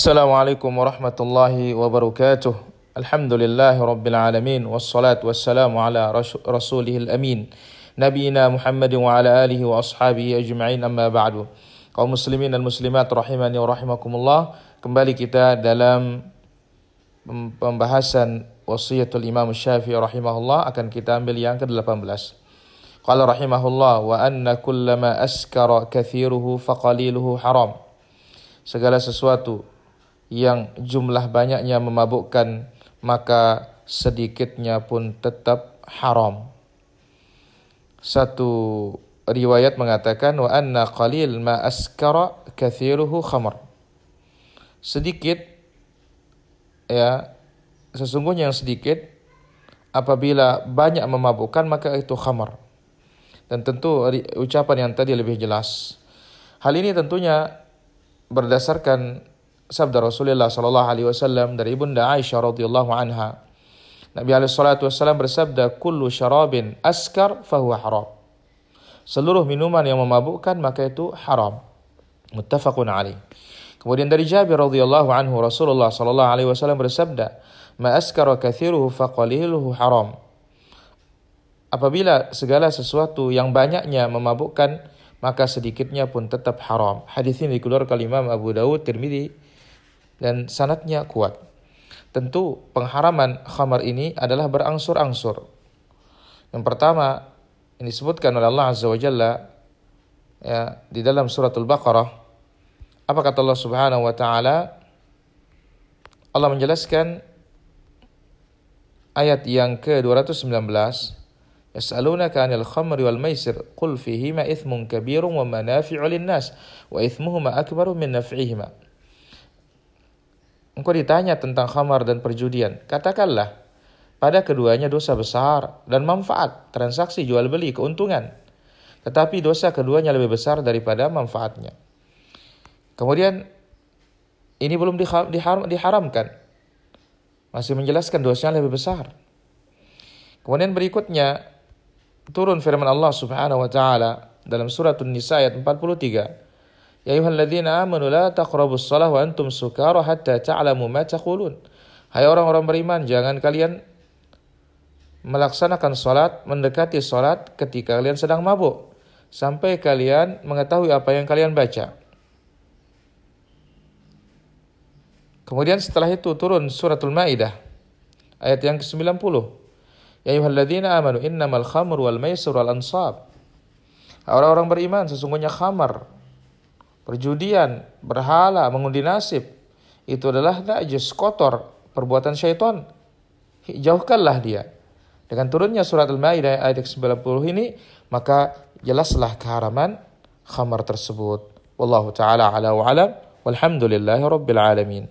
السلام عليكم ورحمة الله وبركاته الحمد لله رب العالمين والصلاة والسلام على رسوله الأمين نبينا محمد وعلى آله وأصحابه أجمعين أما بعد kaum muslimin dan muslimat rahimani wa rahimakumullah kembali kita dalam pembahasan wasiyatul Imam Syafi'i rahimahullah akan kita ambil yang ke-18 qala rahimahullah wa anna kullama askara kathiruhu faqaliluhu haram segala sesuatu yang jumlah banyaknya memabukkan maka sedikitnya pun tetap haram. Satu riwayat mengatakan wa anna qalil ma askara kathiruhu khamr. Sedikit ya sesungguhnya yang sedikit apabila banyak memabukkan maka itu khamar. Dan tentu ucapan yang tadi lebih jelas. Hal ini tentunya berdasarkan sabda Rasulullah sallallahu alaihi wasallam dari Ibunda Aisyah radhiyallahu anha. Nabi alaihi wasallam bersabda, "Kullu syarabin askar fahuwa haram." Seluruh minuman yang memabukkan maka itu haram. Muttafaqun alaih. Kemudian dari Jabir radhiyallahu anhu Rasulullah sallallahu alaihi wasallam bersabda, "Ma askara kathiruhu faqaliluhu haram." Apabila segala sesuatu yang banyaknya memabukkan, maka sedikitnya pun tetap haram. Hadis ini dikeluarkan Imam Abu Dawud, Tirmidzi, dan sanatnya kuat. Tentu pengharaman khamar ini adalah berangsur-angsur. Yang pertama, ini disebutkan oleh Allah Azza wa Jalla ya, di dalam suratul Baqarah. Apa kata Allah Subhanahu wa taala? Allah menjelaskan ayat yang ke-219 Yas'alunaka 'anil khamri wal maisir qul fihima ithmun kabirun wa manafi'u lin-nas wa ithmuhuma akbaru min naf'ihima Engkau ditanya tentang khamar dan perjudian. Katakanlah, pada keduanya dosa besar dan manfaat, transaksi jual beli, keuntungan. Tetapi dosa keduanya lebih besar daripada manfaatnya. Kemudian ini belum diharamkan. Masih menjelaskan dosanya lebih besar. Kemudian berikutnya turun firman Allah Subhanahu wa taala dalam surat An-Nisa ayat 43. Ya ayyuhalladzina amanu la taqrabus antum sukara hatta ta'lamu ma. Hai orang-orang beriman, jangan kalian melaksanakan salat, mendekati salat ketika kalian sedang mabuk sampai kalian mengetahui apa yang kalian baca. Kemudian setelah itu turun suratul Maidah ayat yang ke-90. Ya ayyuhalladzina amanu innamal khamru wal maisir wal ansab. Orang-orang beriman sesungguhnya khamar, perjudian, berhala, mengundi nasib, itu adalah najis, kotor, perbuatan syaitan. Jauhkanlah dia. Dengan turunnya surat Al-Maidah ayat 90 ini, maka jelaslah keharaman khamar tersebut. Wallahu taala ala wa alam. Walhamdulillahi rabbil alamin.